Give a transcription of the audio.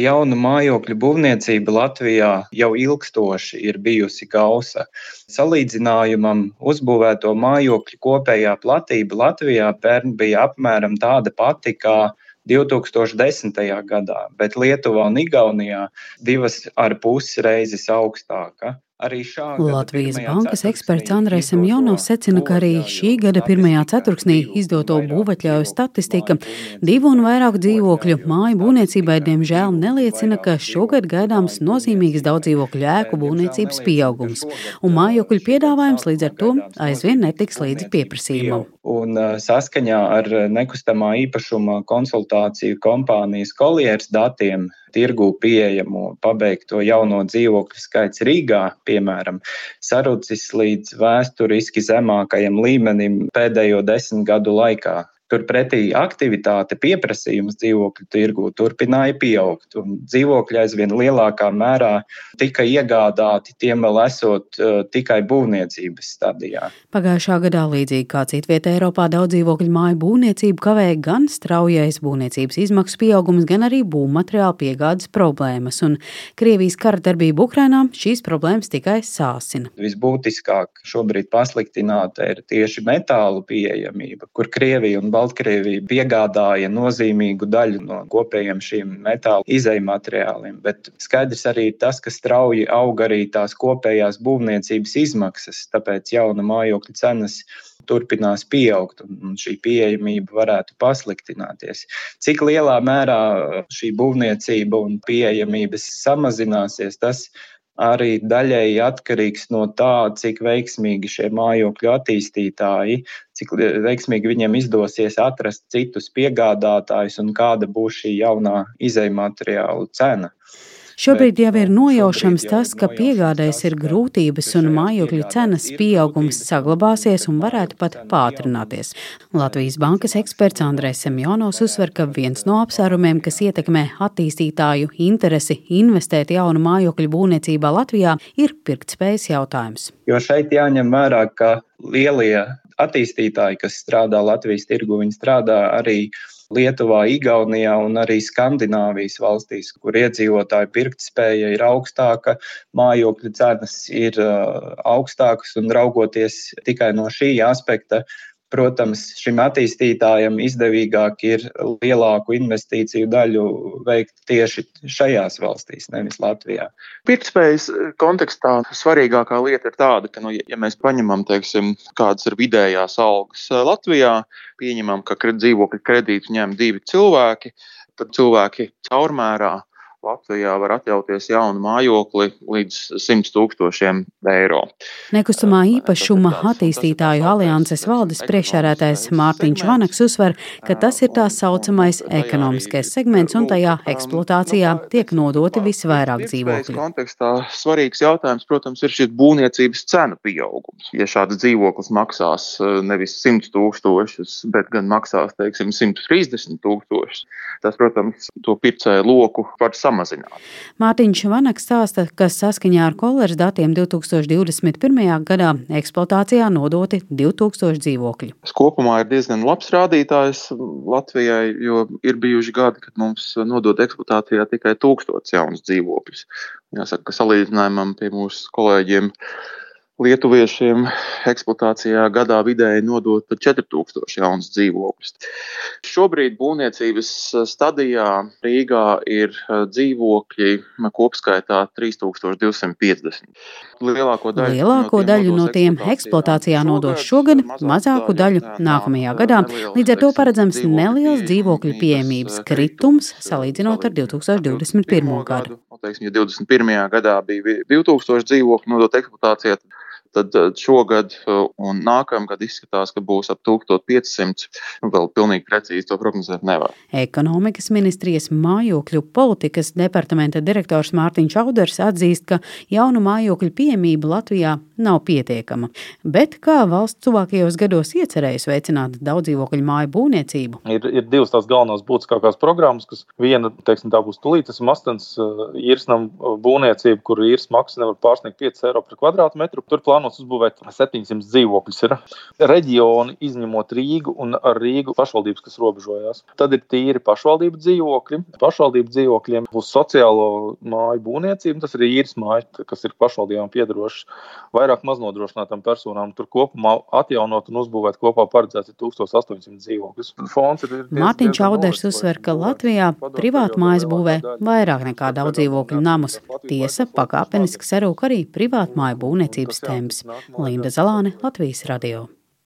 Jaunu mājokļu būvniecība Latvijā jau ilgstoši ir bijusi gausa. Salīdzinājumam uzbūvēto mājokļu kopējā platība Latvijā pērn bija apmēram tāda pati kā 2010. gadā, bet Lietuvā un Igaunijā divas ar pusi reizes augstāka. Latvijas bankas eksperts Andrēs Semjonovs secina, ka arī šī gada pirmajā ceturksnī izdoto būvatļauju statistika. divu un vairāk dzīvokļu māju būvniecībai diemžēl neliecina, ka šogad gaidāms nozīmīgs daudzdzīvokļu ēku būvniecības pieaugums, un mājokļu piedāvājums līdz ar to aizvien netiks līdzi pieprasījumam. Un saskaņā ar nekustamā īpašuma konsultāciju kompānijas Colliers datiem tirgū pieejamo pabeigto jauno dzīvokļu skaits Rīgā, piemēram, sarucis līdz vēsturiski zemākajam līmenim pēdējo desmit gadu laikā. Turpretī aktivitāte, pieprasījums dzīvokļu tirgū turpināja pieaugt, un dzīvokļi aizvien lielākā mērā tika iegādāti tiem vēl esot uh, tikai būvniecības stadijā. Pagājušā gadā, līdzīgi kā citvietā Eiropā, daudz dzīvokļu māju būvniecību kavēja gan straujais būvniecības izmaksu pieaugums, gan arī būvmateriāla piegādes problēmas, un Krievijas kara darbība Ukrainā šīs problēmas tikai sāsina. Visbūtiskāk šobrīd pasliktināta ir tieši metālu pieejamība, kur Krievija un Baltkrievija piegādāja nozīmīgu daļu no kopējiem šiem metāla izējumateriāliem. Bet skaidrs arī tas, ka strauji aug arī tās kopējās būvniecības izmaksas, tāpēc jauna mājokļa cenas turpinās pieaugt un šī pieejamība varētu pasliktināties. Cik lielā mērā šī būvniecība un pieejamības samazināsies, tas arī daļēji atkarīgs no tā, cik veiksmīgi šie mājokļu attīstītāji, cik veiksmīgi viņiem izdosies atrast citus piegādātājus un kāda būs šī jaunā izējumateriālu cena. Šobrīd jau ir nojaušams tas, ka piegādēs ir grūtības un mājokļu cenas pieaugums saglabāsies un varētu pat pātrināties. Latvijas bankas eksperts Andrēs Semjonovs uzsver, ka viens no apsvērumiem, kas ietekmē attīstītāju interesi investēt jaunu mājokļu būvniecībā Latvijā, ir pirktspējas jautājums. Jo šeit jāņem vērā, ka lielie attīstītāji, kas strādā Latvijas tirgu, viņi strādā arī Lietuvā, Igaunijā un arī Skandināvijas valstīs, kur iedzīvotāju pirktspēja ir augstāka, mājokļu cenas ir augstākas un raugoties tikai no šī aspekta, Protams, šim attīstītājam izdevīgāk ir lielāku investīciju daļu veikt tieši šajās valstīs, nevis Latvijā. Pirktspējas kontekstā svarīgākā lieta ir tāda, ka, nu, ja mēs paņemam, teiksim, kādas ir vidējās algas Latvijā, pieņemam, ka dzīvokļu kredītu ņem divi cilvēki, tad cilvēki caurmērā Latvijā var atļauties jaunu mājokli līdz 100 tūkstošiem eiro. Nekustamā īpašuma attīstītāju alianses valdes priekšsēdētājs Mārtiņš Vanaks uzsver, ka tas ir tā saucamais ekonomiskais segments un tajā eksploatācijā tiek nodoti visvairāk dzīvokļu. Kontekstā svarīgs jautājums, protams, ir šis būvniecības cenu pieaugums. Ja šāds dzīvoklis maksās eh, nevis 100 tūkstošus, bet gan maksās, teiksim, 130 tūkstošus, tas, protams, to pircēju loku var samazināt samazināt. Mārtiņš Vanaks stāsta, ka saskaņā ar koleras datiem 2021. gadā eksploatācijā nodoti 2000 dzīvokļi. Tas kopumā ir diezgan labs rādītājs Latvijai, jo ir bijuši gadi, kad mums nodod eksploatācijā tikai 1000 jaunus dzīvokļus. Jāsaka, ka salīdzinājumam pie mūsu kolēģiem Lietuviešiem eksploatācijā gadā vidēji nodot pat 4000 jaunus dzīvokļus. Šobrīd būvniecības stadijā Rīgā ir dzīvokļi kopskaitā 3250. Lielāko daļu, Lielāko no daļu no tiem eksploatācijā nodos šogad, mazāku daļu nākamajā gadā. Līdz ar to paredzams neliels dzīvokļu pieejamības kritums salīdzinot ar 2021. gadu. Teiksim, ja 21. gadā bija 2000 dzīvokļu nodot eksploatācijā, tad eh, šogad eh, un nākamgad izskatās, ka būs ap 1500. Nu, vēl pilnīgi precīzi to prognozēt nevar. Ekonomikas ministrijas mājokļu politikas departamenta direktors Mārtiņš Auders atzīst, ka jaunu mājokļu pieejamība Latvijā nav pietiekama. Bet kā valsts tuvākajos gados iecerējusi veicināt daudzdzīvokļu māju būvniecību? Ir, ir divas tās galvenās būtiskākās programmas, kas viena, teiksim, tā būs tulītas mastens īrsnam būvniecība, kur īres maksa nevar pārsniegt 5 eiro par kvadrātmetru. Tur plāno plānots uzbūvēt 700 dzīvokļus. Ir reģioni, izņemot Rīgu un ar Rīgu pašvaldības, kas robežojās. Tad ir tīri pašvaldību dzīvokļi. Pašvaldību dzīvokļiem būs sociālo māju būvniecība, tas ir īres mājas, kas ir pašvaldībām piedarošas vairāk maznodrošinātām personām. Tur kopumā atjaunot un uzbūvēt kopā paredzēts 1800 dzīvokļus. Mārtiņš Čauders uzsver, ka Latvijā privātu mājas būvē vairāk nekā daudz dzīvokļu namus. Tiesa, pakāpeniski sarūk arī privātu māju būvniecības temps. Linda Zalāne, Latvijas radio.